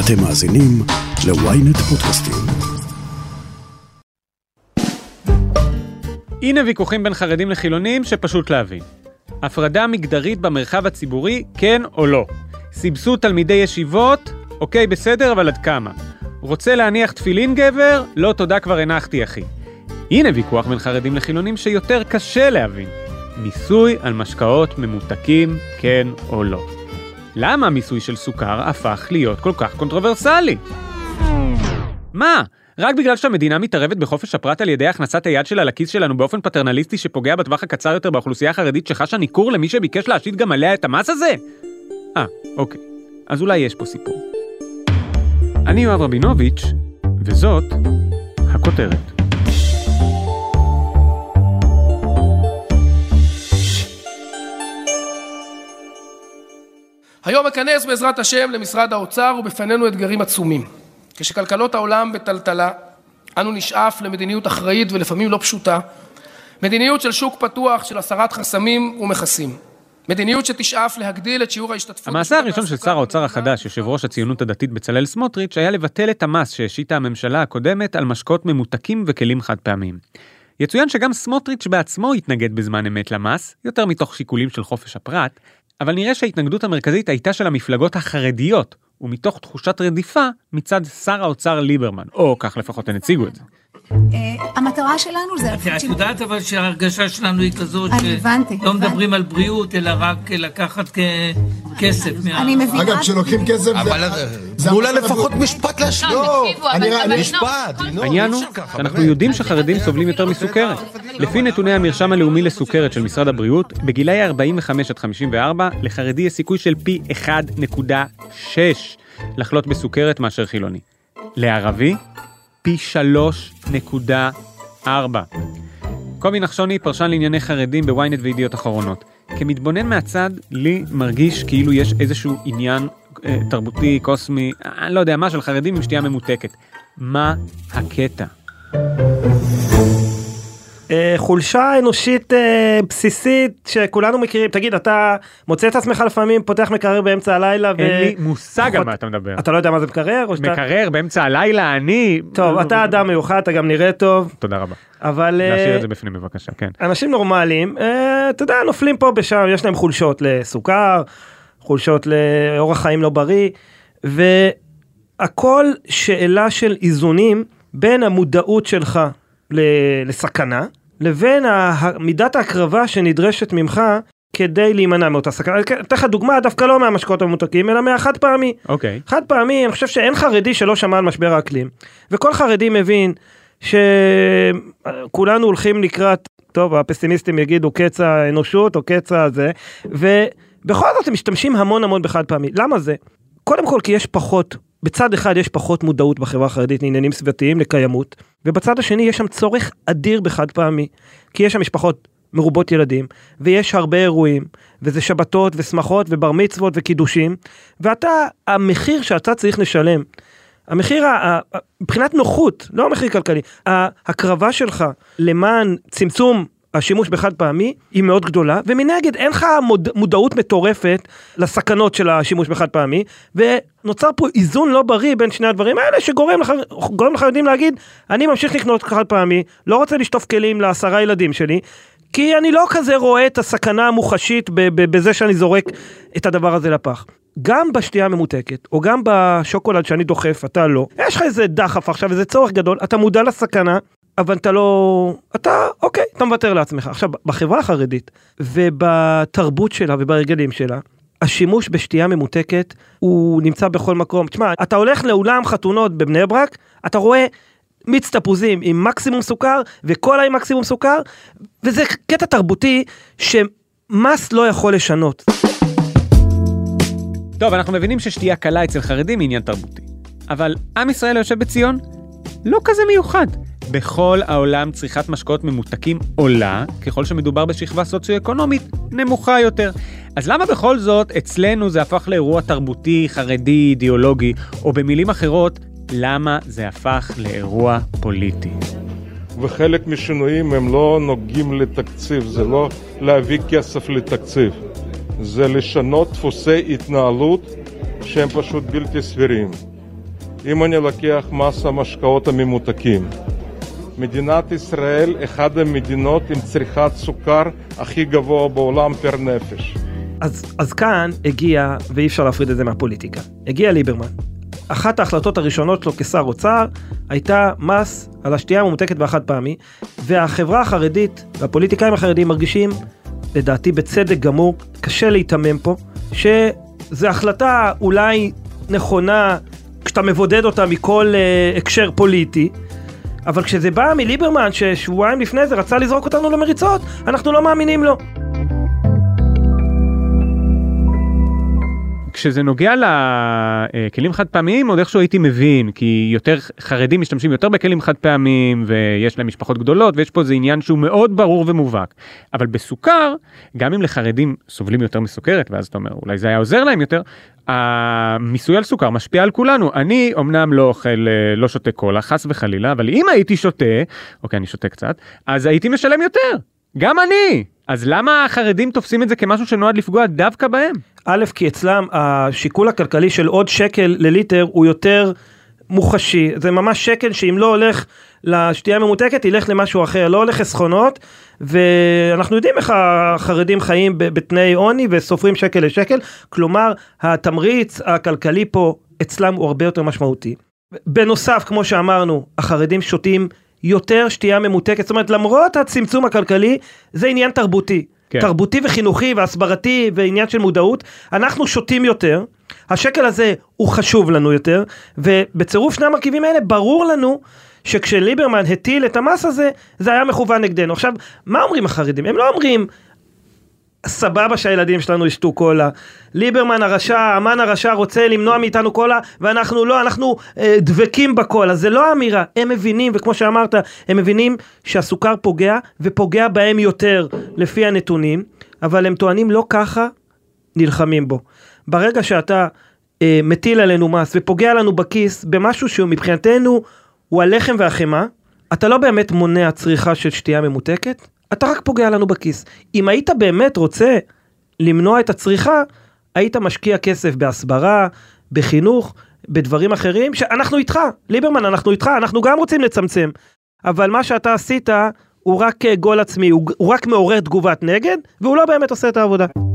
אתם מאזינים ל-ynet פודקאסטים. הנה ויכוחים בין חרדים לחילונים שפשוט להבין. הפרדה מגדרית במרחב הציבורי, כן או לא. סבסוד תלמידי ישיבות, אוקיי בסדר, אבל עד כמה? רוצה להניח תפילין גבר? לא תודה כבר הנחתי אחי. הנה ויכוח בין חרדים לחילונים שיותר קשה להבין. מיסוי על משקאות ממותקים, כן או לא. למה המיסוי של סוכר הפך להיות כל כך קונטרוברסלי? מה? רק בגלל שהמדינה מתערבת בחופש הפרט על ידי הכנסת היד שלה לכיס שלנו באופן פטרנליסטי שפוגע בטווח הקצר יותר באוכלוסייה החרדית שחשה ניכור למי שביקש להשית גם עליה את המס הזה? אה, אוקיי. אז אולי יש פה סיפור. אני יואב רבינוביץ', וזאת הכותרת. היום אכנס בעזרת השם למשרד האוצר ובפנינו אתגרים עצומים. כשכלכלות העולם בטלטלה, אנו נשאף למדיניות אחראית ולפעמים לא פשוטה, מדיניות של שוק פתוח של הסרת חסמים ומכסים. מדיניות שתשאף להגדיל את שיעור ההשתתפות... המעשה הראשון של שר האוצר החדש, יושב ראש הציונות הדתית בצלאל סמוטריץ', היה לבטל את המס שהשיתה הממשלה הקודמת על משקאות ממותקים וכלים חד פעמיים. יצוין שגם סמוטריץ' בעצמו התנגד בזמן אמת למס, יותר מתוך שיקולים של חופש הפרט, אבל נראה שההתנגדות המרכזית הייתה של המפלגות החרדיות, ומתוך תחושת רדיפה מצד שר האוצר ליברמן, או כך לפחות הן הציגו את זה. אה, המטרה שלנו זה... את יודעת אבל שההרגשה שלנו היא כזאת, שלא. מדברים על בריאות, אלא רק לקחת כסף. מה- אני מבינה... אגב, כשלוקחים כסף זה... אבל זה תנו לה לפחות. משפט להשלים. לא, אני- אני- משפט, העניין הוא שאנחנו. יודעים שחרדים סובלים יותר מסוכרת. לפי נתוני המרשם הלאומי לסוכרת של משרד הבריאות, בגילאי 45 עד 54, לחרדי יש סיכוי של פי 1.6 לחלות בסוכרת מאשר חילוני. לערבי, פי 3.4. קובי נחשוני, פרשן לענייני חרדים בוויינט וידיעות אחרונות. כמתבונן מהצד, לי מרגיש כאילו יש איזשהו עניין אה, תרבותי, קוסמי, אני לא יודע מה, של חרדים עם שתייה ממותקת. מה הקטע? אה, חולשה אנושית אה, בסיסית שכולנו מכירים. תגיד, אתה מוצא את עצמך לפעמים פותח מקרר באמצע הלילה. אין לי מושג על מה אתה מדבר. אתה לא יודע מה זה מקרר? מקרר באמצע הלילה, אני... טוב, אתה אדם מיוחד, אתה גם נראה טוב, תודה רבה. אבל אה, להשאיר את זה בפנים בבקשה, כן. אנשים נורמליים, אה, אתה יודע, נופלים פה ושם, יש להם חולשות לסוכר, חולשות לאורח חיים לא בריא, והכל שאלה של איזונים בין המודעות שלך לסכנה, לבין מידת ההקרבה שנדרשת ממך כדי להימנע מאותה סכנה. אתן לך דוגמה דווקא לא מהמשקאות הממותקים, אלא מהחד פעמי. אוקיי. חד פעמי, אני חושב שאין חרדי שלא שמע על משבר האקלים. וכל חרדי מבין שכולנו הולכים לקראת, טוב, הפסימיסטים יגידו קץ האנושות או קץ הזה, ובכל זאת הם משתמשים המון המון בחד פעמי. למה זה? קודם כל כי יש פחות, בצד אחד יש פחות מודעות בחברה החרדית לעניינים סביבתיים, לקיימות, ובצד השני יש שם צורך אדיר בחד פעמי, כי יש שם משפחות מרובות ילדים, ויש הרבה אירועים, וזה שבתות ושמחות ובר מצוות וקידושים, ואתה, המחיר שאתה צריך לשלם, המחיר, מבחינת נוחות, לא המחיר כלכלי, ההקרבה שלך למען צמצום השימוש בחד פעמי היא מאוד גדולה, ומנגד אין לך מוד, מודעות מטורפת לסכנות של השימוש בחד פעמי, ונוצר פה איזון לא בריא בין שני הדברים האלה, שגורם לך, גורם לך יודעים להגיד, אני ממשיך לקנות חד פעמי, לא רוצה לשטוף כלים לעשרה ילדים שלי, כי אני לא כזה רואה את הסכנה המוחשית בזה שאני זורק את הדבר הזה לפח. גם בשתייה הממותקת, או גם בשוקולד שאני דוחף, אתה לא, יש לך איזה דחף עכשיו, איזה צורך גדול, אתה מודע לסכנה, אבל אתה לא... אתה, אוקיי, אתה מוותר לעצמך. עכשיו, בחברה החרדית, ובתרבות שלה ובהרגלים שלה, השימוש בשתייה ממותקת הוא נמצא בכל מקום. תשמע, אתה הולך לאולם חתונות בבני ברק, אתה רואה מיץ תפוזים עם מקסימום סוכר, וקולה עם מקסימום סוכר, וזה קטע תרבותי שמס לא יכול לשנות. טוב, אנחנו מבינים ששתייה קלה אצל חרדים היא עניין תרבותי. אבל עם ישראל היושב בציון? לא כזה מיוחד. בכל העולם צריכת משקאות ממותקים עולה, ככל שמדובר בשכבה סוציו-אקונומית נמוכה יותר. אז למה בכל זאת אצלנו זה הפך לאירוע תרבותי, חרדי, אידיאולוגי, או במילים אחרות, למה זה הפך לאירוע פוליטי? וחלק משינויים הם לא נוגעים לתקציב, זה לא להביא כסף לתקציב, זה לשנות דפוסי התנהלות שהם פשוט בלתי סבירים. אם אני לוקח מס המשקאות הממותקים, מדינת ישראל אחת המדינות עם צריכת סוכר הכי גבוה בעולם פר נפש. אז, אז כאן הגיע, ואי אפשר להפריד את זה מהפוליטיקה, הגיע ליברמן. אחת ההחלטות הראשונות שלו כשר אוצר הייתה מס על השתייה הממותקת והחד פעמי, והחברה החרדית והפוליטיקאים החרדים מרגישים, לדעתי בצדק גמור, קשה להיתמם פה, שזו החלטה אולי נכונה כשאתה מבודד אותה מכל uh, הקשר פוליטי, אבל כשזה בא מליברמן ששבועיים לפני זה רצה לזרוק אותנו למריצות, אנחנו לא מאמינים לו. כשזה נוגע לכלים חד פעמיים עוד איכשהו הייתי מבין כי יותר חרדים משתמשים יותר בכלים חד פעמיים ויש להם משפחות גדולות ויש פה איזה עניין שהוא מאוד ברור ומובהק. אבל בסוכר גם אם לחרדים סובלים יותר מסוכרת ואז אתה אומר אולי זה היה עוזר להם יותר המיסוי על סוכר משפיע על כולנו. אני אמנם לא אוכל לא שותה קולה חס וחלילה אבל אם הייתי שותה אוקיי אני שותה קצת אז הייתי משלם יותר. גם אני. אז למה החרדים תופסים את זה כמשהו שנועד לפגוע דווקא בהם? א', כי אצלם השיקול הכלכלי של עוד שקל לליטר הוא יותר מוחשי, זה ממש שקל שאם לא הולך לשתייה ממותקת ילך למשהו אחר, לא הולך חסכונות, ואנחנו יודעים איך החרדים חיים בתנאי עוני וסופרים שקל לשקל, כלומר התמריץ הכלכלי פה אצלם הוא הרבה יותר משמעותי. בנוסף, כמו שאמרנו, החרדים שותים יותר שתייה ממותקת, זאת אומרת למרות הצמצום הכלכלי זה עניין תרבותי. כן. תרבותי וחינוכי והסברתי ועניין של מודעות, אנחנו שותים יותר, השקל הזה הוא חשוב לנו יותר, ובצירוף שני המרכיבים האלה ברור לנו שכשליברמן הטיל את המס הזה, זה היה מכוון נגדנו. עכשיו, מה אומרים החרדים? הם לא אומרים, סבבה שהילדים שלנו ישתו קולה. ליברמן הרשע, המן הרשע רוצה למנוע מאיתנו קולה, ואנחנו לא, אנחנו אה, דבקים בקולה. זה לא אמירה, הם מבינים, וכמו שאמרת, הם מבינים שהסוכר פוגע, ופוגע בהם יותר, לפי הנתונים, אבל הם טוענים לא ככה, נלחמים בו. ברגע שאתה אה, מטיל עלינו מס ופוגע לנו בכיס במשהו שהוא מבחינתנו הוא הלחם והחמאה, אתה לא באמת מונע צריכה של שתייה ממותקת, אתה רק פוגע לנו בכיס. אם היית באמת רוצה למנוע את הצריכה, היית משקיע כסף בהסברה, בחינוך, בדברים אחרים, שאנחנו איתך, ליברמן, אנחנו איתך, אנחנו גם רוצים לצמצם. אבל מה שאתה עשית הוא רק גול עצמי, הוא, הוא רק מעורר תגובת נגד, והוא לא באמת עושה את העבודה.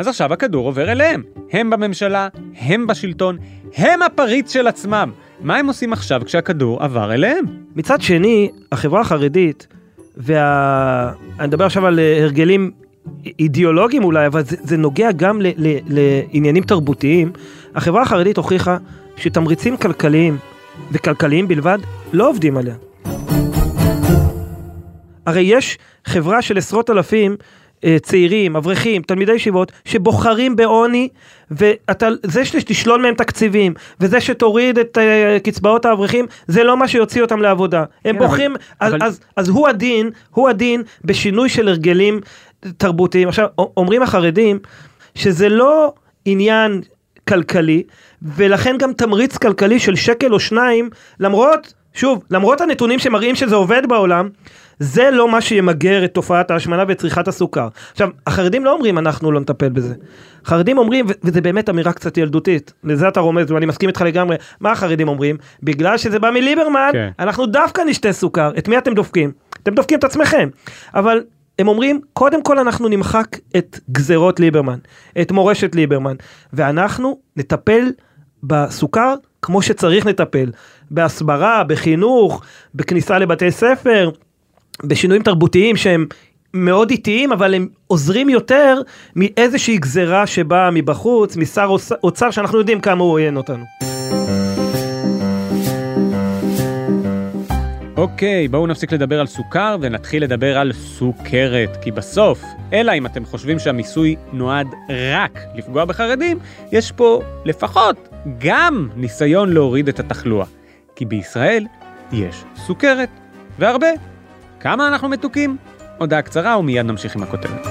אז עכשיו הכדור עובר אליהם. הם בממשלה, הם בשלטון, הם הפריץ של עצמם. מה הם עושים עכשיו כשהכדור עבר אליהם? מצד שני, החברה החרדית, וה... אני מדבר עכשיו על אה, הרגלים אידיאולוגיים אולי, אבל זה, זה נוגע גם ל, ל, לעניינים תרבותיים. החברה החרדית הוכיחה שתמריצים כלכליים, וכלכליים בלבד, לא עובדים עליה. הרי יש חברה של עשרות אלפים צעירים, אברכים, תלמידי ישיבות, שבוחרים בעוני, וזה שתשלול מהם תקציבים, וזה שתוריד את uh, קצבאות האברכים, זה לא מה שיוציא אותם לעבודה. הם כן, בוחרים, אבל, אז, אבל... אז, אז הוא הדין, הוא הדין בשינוי של הרגלים תרבותיים. עכשיו, אומרים החרדים, שזה לא עניין כלכלי, ולכן גם תמריץ כלכלי של שקל או שניים, למרות, שוב, למרות הנתונים שמראים שזה עובד בעולם, זה לא מה שימגר את תופעת ההשמנה וצריכת הסוכר. עכשיו, החרדים לא אומרים אנחנו לא נטפל בזה. חרדים אומרים, וזה באמת אמירה קצת ילדותית, לזה אתה רומז, ואני מסכים איתך לגמרי, מה החרדים אומרים? בגלל שזה בא מליברמן, כן. אנחנו דווקא נשתה סוכר. את מי אתם דופקים? אתם דופקים את עצמכם. אבל הם אומרים, קודם כל אנחנו נמחק את גזרות ליברמן, את מורשת ליברמן, ואנחנו נטפל בסוכר כמו שצריך לטפל, בהסברה, בחינוך, בכניסה לבתי ספר, בשינויים תרבותיים שהם מאוד איטיים, אבל הם עוזרים יותר מאיזושהי גזרה שבאה מבחוץ, משר אוצר שאנחנו יודעים כמה הוא עוין אותנו. אוקיי, בואו נפסיק לדבר על סוכר ונתחיל לדבר על סוכרת, כי בסוף, אלא אם אתם חושבים שהמיסוי נועד רק לפגוע בחרדים, יש פה לפחות גם ניסיון להוריד את התחלואה. כי בישראל יש סוכרת, והרבה. כמה אנחנו מתוקים? הודעה קצרה ומיד נמשיך עם הכותרת.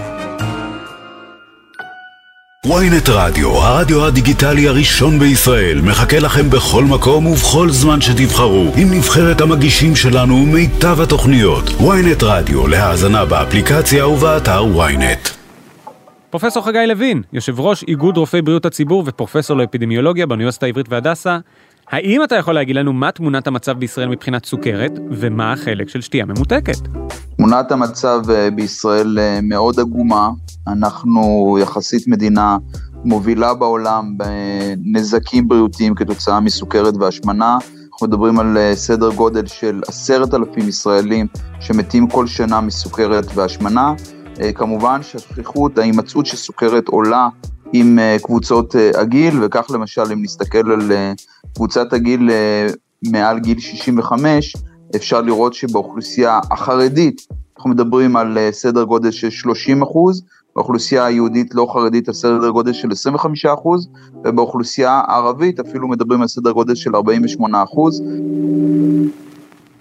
ynet רדיו, הרדיו הדיגיטלי הראשון בישראל, מחכה לכם בכל מקום ובכל זמן שתבחרו, עם נבחרת המגישים שלנו ומיטב התוכניות. ynet רדיו, להאזנה באפליקציה ובאתר ynet. פרופסור חגי לוין, יושב ראש איגוד רופאי בריאות הציבור ופרופסור לאפידמיולוגיה באוניברסיטה העברית והדסה, האם אתה יכול להגיד לנו מה תמונת המצב בישראל מבחינת סוכרת, ומה החלק של שתייה ממותקת? תמונת המצב אה, בישראל אה, מאוד עגומה, אנחנו יחסית מדינה מובילה בעולם בנזקים בריאותיים כתוצאה מסוכרת והשמנה. אנחנו מדברים על אה, סדר גודל של עשרת אלפים ישראלים שמתים כל שנה מסוכרת והשמנה. כמובן שהשכיחות, ההימצאות של סוכרת עולה עם קבוצות הגיל, וכך למשל אם נסתכל על קבוצת הגיל מעל גיל 65, אפשר לראות שבאוכלוסייה החרדית אנחנו מדברים על אה, סדר גודל של 30 אחוז, באוכלוסייה היהודית לא חרדית על סדר גודל של 25 אחוז, ובאוכלוסייה הערבית אפילו מדברים על סדר גודל של 48 אחוז.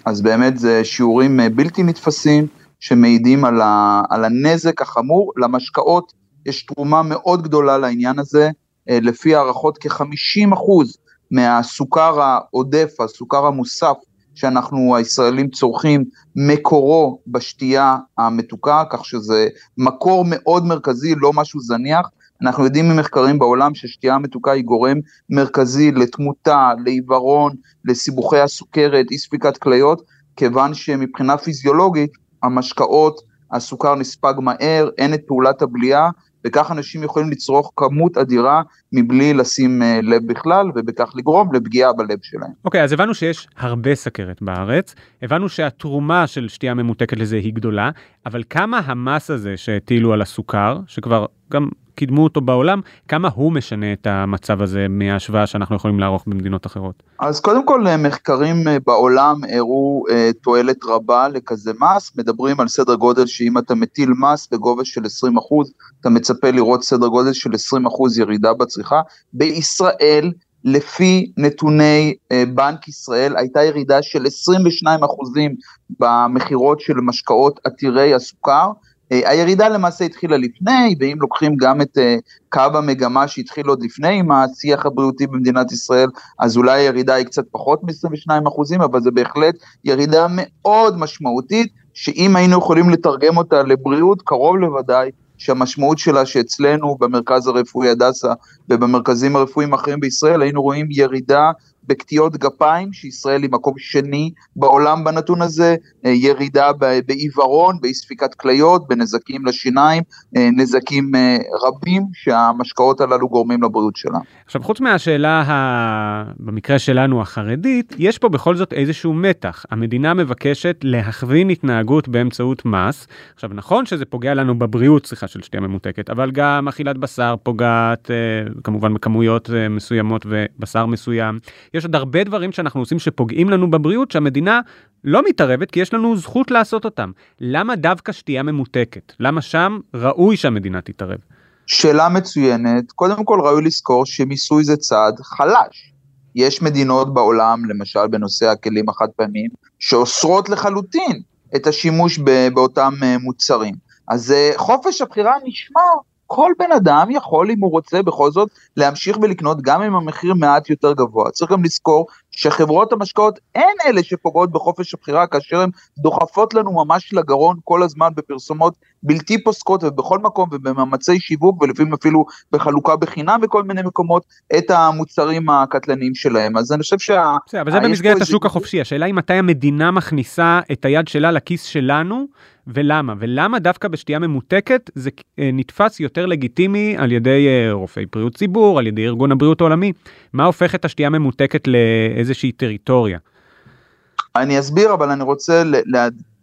אז באמת זה שיעורים אה, בלתי נתפסים שמעידים על, ה, על הנזק החמור למשקאות. יש תרומה מאוד גדולה לעניין הזה, אה, לפי הערכות כ-50 אחוז מהסוכר העודף, הסוכר המוסף שאנחנו הישראלים צורכים מקורו בשתייה המתוקה, כך שזה מקור מאוד מרכזי, לא משהו זניח. אנחנו יודעים ממחקרים בעולם ששתייה המתוקה היא גורם מרכזי לתמותה, לעיוורון, לסיבוכי הסוכרת, אי ספיקת כליות, כיוון שמבחינה פיזיולוגית המשקאות, הסוכר נספג מהר, אין את פעולת הבליעה, וכך אנשים יכולים לצרוך כמות אדירה מבלי לשים אה, לב בכלל, ובכך לגרום לפגיעה בלב שלהם. אוקיי, okay, אז הבנו שיש הרבה סכרת בארץ, הבנו שהתרומה של שתייה ממותקת לזה היא גדולה, אבל כמה המס הזה שהטילו על הסוכר, שכבר גם קידמו אותו בעולם, כמה הוא משנה את המצב הזה מההשוואה שאנחנו יכולים לערוך במדינות אחרות? אז קודם כל אה, מחקרים אה, בעולם הראו אה, תועלת רבה לכזה מס, מדברים על סדר גודל שאם אתה מטיל מס בגובה של 20%, אתה מצפה לראות סדר גודל של 20% ירידה בצריכה. בישראל, לפי נתוני בנק ישראל, הייתה ירידה של 22 במכירות של משקאות עתירי הסוכר, הירידה למעשה התחילה לפני, ואם לוקחים גם את אה, קו המגמה שהתחיל עוד לפני עם השיח הבריאותי במדינת ישראל, אז אולי הירידה היא קצת פחות מ-22 אחוזים, אבל זה בהחלט ירידה מאוד משמעותית, שאם היינו יכולים לתרגם אותה לבריאות, קרוב לוודאי שהמשמעות שלה שאצלנו במרכז הרפואי הדסה ובמרכזים הרפואיים האחרים בישראל היינו רואים ירידה בקטיעות גפיים, שישראל היא מקום שני בעולם בנתון הזה, אה, ירידה בעיוורון, באי ספיקת כליות, בנזקים לשיניים, אה, נזקים אה, רבים שהמשקאות הללו גורמים לבריאות שלה. עכשיו חוץ מהשאלה, ה... במקרה שלנו החרדית, יש פה בכל זאת איזשהו מתח. המדינה מבקשת להכווין התנהגות באמצעות מס. עכשיו נכון שזה פוגע לנו בבריאות, סליחה, של שתייה ממותקת, אבל גם אכילת בשר פוגעת כמובן בכמויות מסוימות ובשר מסוים. יש עוד הרבה דברים שאנחנו עושים שפוגעים לנו בבריאות, שהמדינה לא מתערבת כי יש לנו זכות לעשות אותם. למה דווקא שתייה ממותקת? למה שם ראוי שהמדינה תתערב? שאלה מצוינת. קודם כל ראוי לזכור שמיסוי זה צעד חלש. יש מדינות בעולם, למשל בנושא הכלים החד פעמיים, שאוסרות לחלוטין את השימוש באותם אה, מוצרים. אז אה, חופש הבחירה נשמר כל בן אדם יכול, אם הוא רוצה, בכל זאת, להמשיך ולקנות גם אם המחיר מעט יותר גבוה. צריך גם לזכור שחברות המשקאות הן אלה שפוגעות בחופש הבחירה, כאשר הן דוחפות לנו ממש לגרון כל הזמן בפרסומות בלתי פוסקות ובכל מקום ובמאמצי שיווק ולפעמים אפילו בחלוקה בחינם בכל מיני מקומות את המוצרים הקטלניים שלהם. אז אני חושב שה... אבל זה במסגרת השוק החופשי, השאלה היא מתי המדינה מכניסה את היד שלה לכיס שלנו ולמה? ולמה דווקא בשתייה ממותקת זה אה, נתפס יותר לגיטימי על ידי אה, רופאי בריאות ציבור, על ידי ארגון הבריאות העולמי? מה הופך את השתייה ממותקת לאיזושהי טריטוריה? אני אסביר, אבל אני רוצה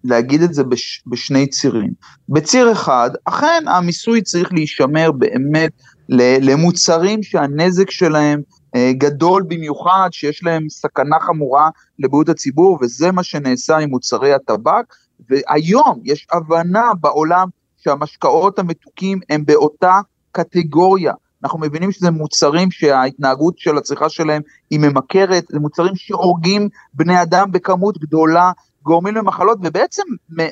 להגיד את זה בש, בשני צירים. בציר אחד, אכן המיסוי צריך להישמר באמת למוצרים שהנזק שלהם אה, גדול במיוחד, שיש להם סכנה חמורה לבריאות הציבור, וזה מה שנעשה עם מוצרי הטבק. והיום יש הבנה בעולם שהמשקאות המתוקים הם באותה קטגוריה. אנחנו מבינים שזה מוצרים שההתנהגות של הצריכה שלהם היא ממכרת, זה מוצרים שהורגים בני אדם בכמות גדולה, גורמים למחלות ובעצם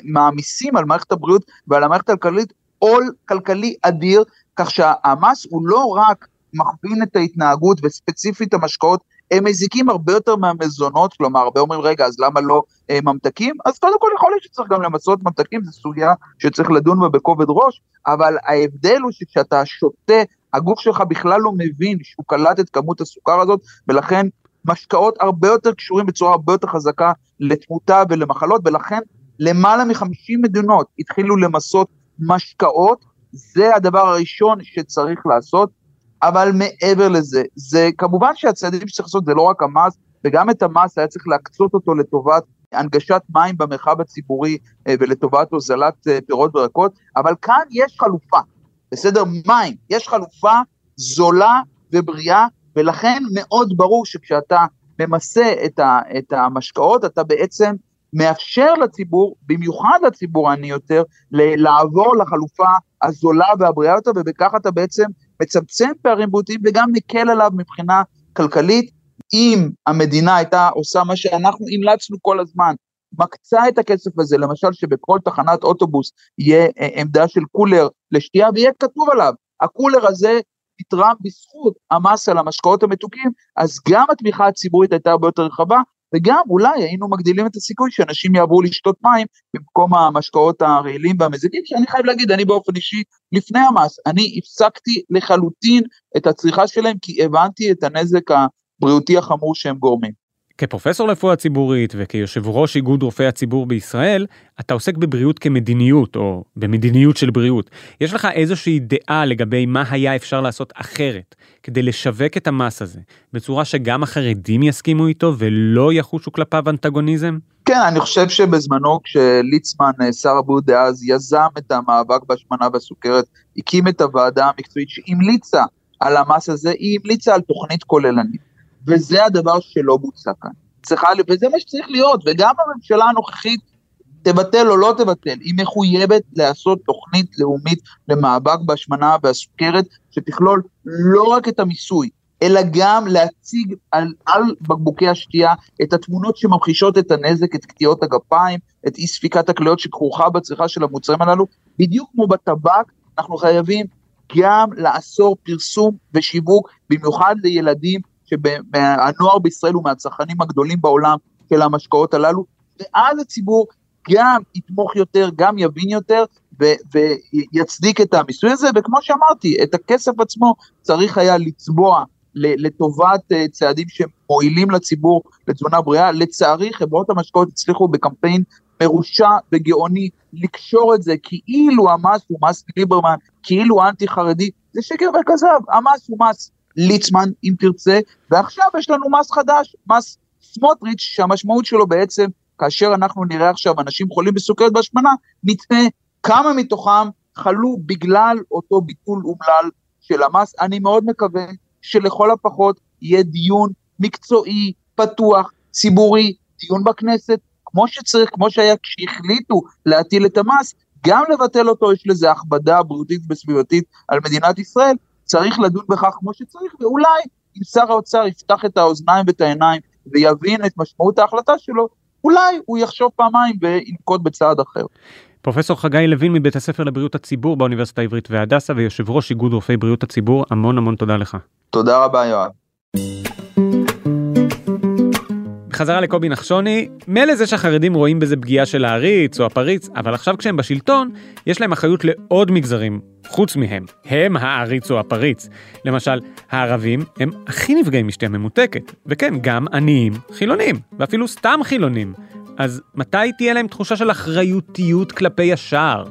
מעמיסים על מערכת הבריאות ועל המערכת הכלכלית עול כלכלי אדיר, כך שהמס הוא לא רק מכווין את ההתנהגות וספציפית המשקאות הם מזיקים הרבה יותר מהמזונות, כלומר, הרבה אומרים, רגע, אז למה לא אה, ממתקים? אז קודם כל יכול להיות שצריך גם למסות ממתקים, זו סוגיה שצריך לדון בה בכובד ראש, אבל ההבדל הוא שכשאתה שותה, הגוף שלך בכלל לא מבין שהוא קלט את כמות הסוכר הזאת, ולכן משקאות הרבה יותר קשורים בצורה הרבה יותר חזקה לתמותה ולמחלות, ולכן למעלה מ-50 מדינות התחילו למסות משקאות, זה הדבר הראשון שצריך לעשות, אבל מעבר לזה, זה כמובן שהצעדים שצריך לעשות זה לא רק המס, וגם את המס היה צריך להקצות אותו לטובת הנגשת מים במרחב הציבורי אה, ולטובת הוזלת אה, פירות וירקות, אבל כאן יש חלופה, בסדר? מים, יש חלופה זולה ובריאה, ולכן מאוד ברור שכשאתה ממסה את, ה, את המשקאות, אתה בעצם מאפשר לציבור, במיוחד לציבור העני יותר, לעבור לחלופה הזולה והבריאה יותר, ובכך אתה בעצם מצמצם פערים בריאותיים וגם מקל עליו מבחינה כלכלית. אם המדינה הייתה עושה מה שאנחנו המלצנו כל הזמן, מקצה את הכסף הזה, למשל שבכל תחנת אוטובוס יהיה אה, עמדה של קולר לשתייה ויהיה כתוב עליו, הקולר הזה נתרם בזכות המס על המשקאות המתוקים, אז גם התמיכה הציבורית הייתה הרבה יותר רחבה, וגם אולי היינו מגדילים את הסיכוי שאנשים יעברו לשתות מים במקום המשקאות הרעילים והמזיקים, שאני חייב להגיד, אני באופן אישי, לפני המס, אני הפסקתי לחלוטין את הצריכה שלהם, כי הבנתי את הנזק הבריאותי החמור שהם גורמים. כפרופסור לרפואה ציבורית וכיושב ראש איגוד רופאי הציבור בישראל, אתה עוסק בבריאות כמדיניות או במדיניות של בריאות. יש לך איזושהי דעה לגבי מה היה אפשר לעשות אחרת כדי לשווק את המס הזה, בצורה שגם החרדים יסכימו איתו ולא יחושו כלפיו אנטגוניזם? כן, אני חושב שבזמנו כשליצמן, שר הבריאות דאז, יזם את המאבק בהשמנה והסוכרת, הקים את הוועדה המקצועית שהמליצה על המס הזה, היא המליצה על תוכנית כוללנית. וזה הדבר שלא בוצע כאן. צריכה, וזה מה שצריך להיות, וגם הממשלה הנוכחית, תבטל או לא תבטל, היא מחויבת לעשות תוכנית לאומית למאבק בהשמנה והסוכרת, שתכלול לא רק את המיסוי, אלא גם להציג על, על בקבוקי השתייה את התמונות שממחישות את הנזק, את קטיעות הגפיים, את אי ספיקת הכליות שכרוכה בצריכה של המוצרים הללו, בדיוק כמו בטבק, אנחנו חייבים גם לאסור פרסום ושיווק, במיוחד לילדים שהנוער בישראל הוא מהצרכנים הגדולים בעולם של המשקאות הללו, ואז הציבור גם יתמוך יותר, גם יבין יותר, ו- ויצדיק את המיסוי הזה, וכמו שאמרתי, את הכסף עצמו צריך היה לצבוע לטובת uh, צעדים שמועילים לציבור לתזונה בריאה. לצערי, חברות המשקאות הצליחו בקמפיין מרושע וגאוני לקשור את זה כאילו המס הוא מס ליברמן, כאילו אנטי חרדי, זה שקר וכזב, המס הוא מס ליצמן אם תרצה, ועכשיו יש לנו מס חדש, מס סמוטריץ', שהמשמעות שלו בעצם, כאשר אנחנו נראה עכשיו אנשים חולים בסוכרת בהשמנה, נתנה כמה מתוכם חלו בגלל אותו ביטול אומלל של המס. אני מאוד מקווה שלכל הפחות יהיה דיון מקצועי, פתוח, ציבורי, דיון בכנסת, כמו שצריך, כמו שהיה כשהחליטו להטיל את המס, גם לבטל אותו, יש לזה הכבדה בריאותית וסביבתית על מדינת ישראל, צריך לדון בכך כמו שצריך, ואולי אם שר האוצר יפתח את האוזניים ואת העיניים ויבין את משמעות ההחלטה שלו, אולי הוא יחשוב פעמיים וינקוט בצעד אחר. פרופסור חגי לוין מבית הספר לבריאות הציבור באוניברסיטה העברית והדסה ויושב ראש איגוד רופאי בריאות הציבור, המון המון תודה לך. תודה רבה יואב. בחזרה לקובי נחשוני, מילא זה שהחרדים רואים בזה פגיעה של העריץ או הפריץ, אבל עכשיו כשהם בשלטון, יש להם אחריות לעוד מגזרים, חוץ מהם. הם העריץ או הפריץ. למשל, הערבים הם הכי נפגעים משתייה ממותקת, וכן, גם עניים, חילונים, ואפילו סתם חילונים. אז מתי תהיה להם תחושה של אחריותיות כלפי השאר?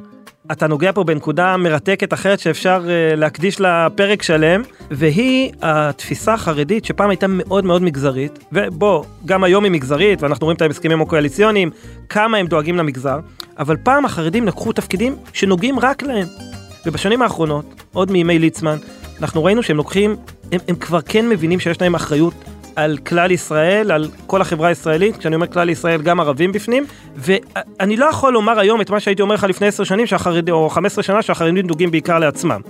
אתה נוגע פה בנקודה מרתקת אחרת שאפשר uh, להקדיש לה פרק שלם, והיא התפיסה החרדית שפעם הייתה מאוד מאוד מגזרית, ובוא, גם היום היא מגזרית, ואנחנו רואים את ההסכמים הקואליציוניים, כמה הם דואגים למגזר, אבל פעם החרדים לקחו תפקידים שנוגעים רק להם. ובשנים האחרונות, עוד מימי ליצמן, אנחנו ראינו שהם לוקחים, הם, הם כבר כן מבינים שיש להם אחריות על כלל ישראל, על כל החברה הישראלית, כשאני אומר כלל ישראל גם ערבים בפנים, ואני לא יכול לומר היום את מה שהייתי אומר לך לפני 10 שנים, שהחרד... או 15 שנה, שהחרדים דוגים בעיקר לעצמם.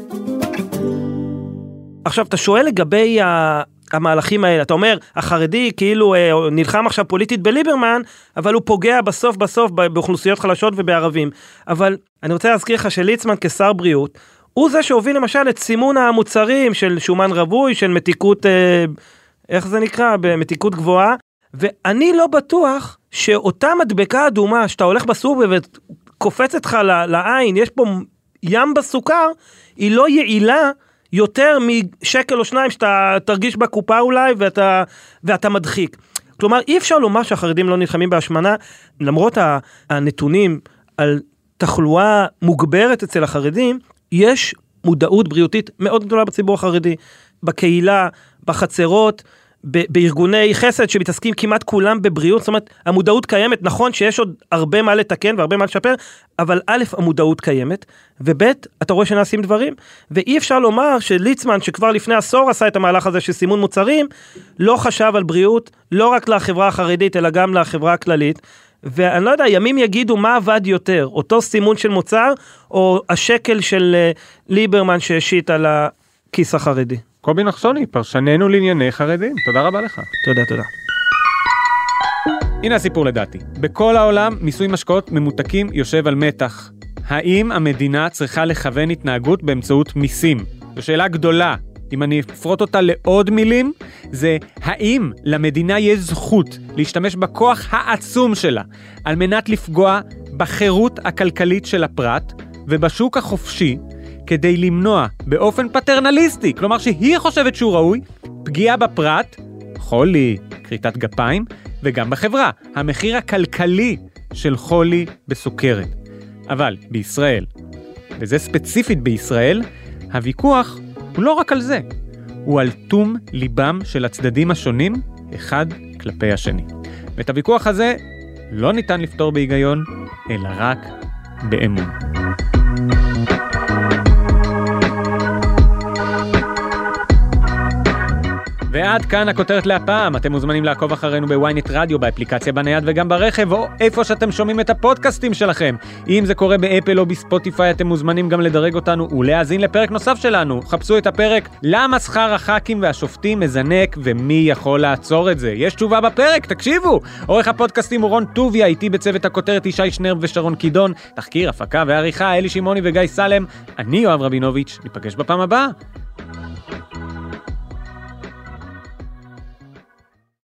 עכשיו, אתה שואל לגבי ה... המהלכים האלה, אתה אומר, החרדי כאילו אה, נלחם עכשיו פוליטית בליברמן, אבל הוא פוגע בסוף בסוף באוכלוסיות חלשות ובערבים. אבל אני רוצה להזכיר לך שליצמן כשר בריאות, הוא זה שהוביל למשל את סימון המוצרים של שומן רווי, של מתיקות אה, איך זה נקרא? במתיקות גבוהה. ואני לא בטוח שאותה מדבקה אדומה שאתה הולך בסופר וקופצת לך לעין, יש פה ים בסוכר, היא לא יעילה יותר משקל או שניים שאתה תרגיש בקופה אולי ואתה, ואתה מדחיק. כלומר, אי אפשר לומר שהחרדים לא נלחמים בהשמנה, למרות הנתונים על תחלואה מוגברת אצל החרדים, יש מודעות בריאותית מאוד גדולה בציבור החרדי, בקהילה, בחצרות. ב- בארגוני חסד שמתעסקים כמעט כולם בבריאות, זאת אומרת, המודעות קיימת, נכון שיש עוד הרבה מה לתקן והרבה מה לשפר, אבל א', המודעות קיימת, וב', אתה רואה שנעשים דברים, ואי אפשר לומר שליצמן, שכבר לפני עשור עשה את המהלך הזה של סימון מוצרים, לא חשב על בריאות, לא רק לחברה החרדית, אלא גם לחברה הכללית. ואני לא יודע, ימים יגידו מה עבד יותר, אותו סימון של מוצר, או השקל של אה, ליברמן שהשית על הכיס החרדי. קובי נחשוני, פרשננו לענייני חרדים, תודה רבה לך. תודה, תודה. הנה הסיפור לדעתי. בכל העולם מיסוי משקאות ממותקים יושב על מתח. האם המדינה צריכה לכוון התנהגות באמצעות מיסים? זו שאלה גדולה. אם אני אפרוט אותה לעוד מילים, זה האם למדינה יש זכות להשתמש בכוח העצום שלה על מנת לפגוע בחירות הכלכלית של הפרט ובשוק החופשי כדי למנוע באופן פטרנליסטי, כלומר שהיא חושבת שהוא ראוי, פגיעה בפרט, חולי, כריתת גפיים, וגם בחברה, המחיר הכלכלי של חולי בסוכרת. אבל בישראל, וזה ספציפית בישראל, הוויכוח הוא לא רק על זה, הוא על תום ליבם של הצדדים השונים אחד כלפי השני. ואת הוויכוח הזה לא ניתן לפתור בהיגיון, אלא רק באמון. ועד כאן הכותרת להפעם, אתם מוזמנים לעקוב אחרינו בוויינט רדיו, באפליקציה בנייד וגם ברכב, או איפה שאתם שומעים את הפודקאסטים שלכם. אם זה קורה באפל או בספוטיפיי, אתם מוזמנים גם לדרג אותנו ולהאזין לפרק נוסף שלנו. חפשו את הפרק למה שכר הח"כים והשופטים מזנק ומי יכול לעצור את זה. יש תשובה בפרק, תקשיבו! עורך הפודקאסטים הוא רון טוביה, איתי בצוות הכותרת ישי שנרב ושרון קידון, תחקיר, הפקה ועריכה אלי שמעוני וגיא סלם. אני יואב רבינוביץ', ניפגש בפעם הבאה.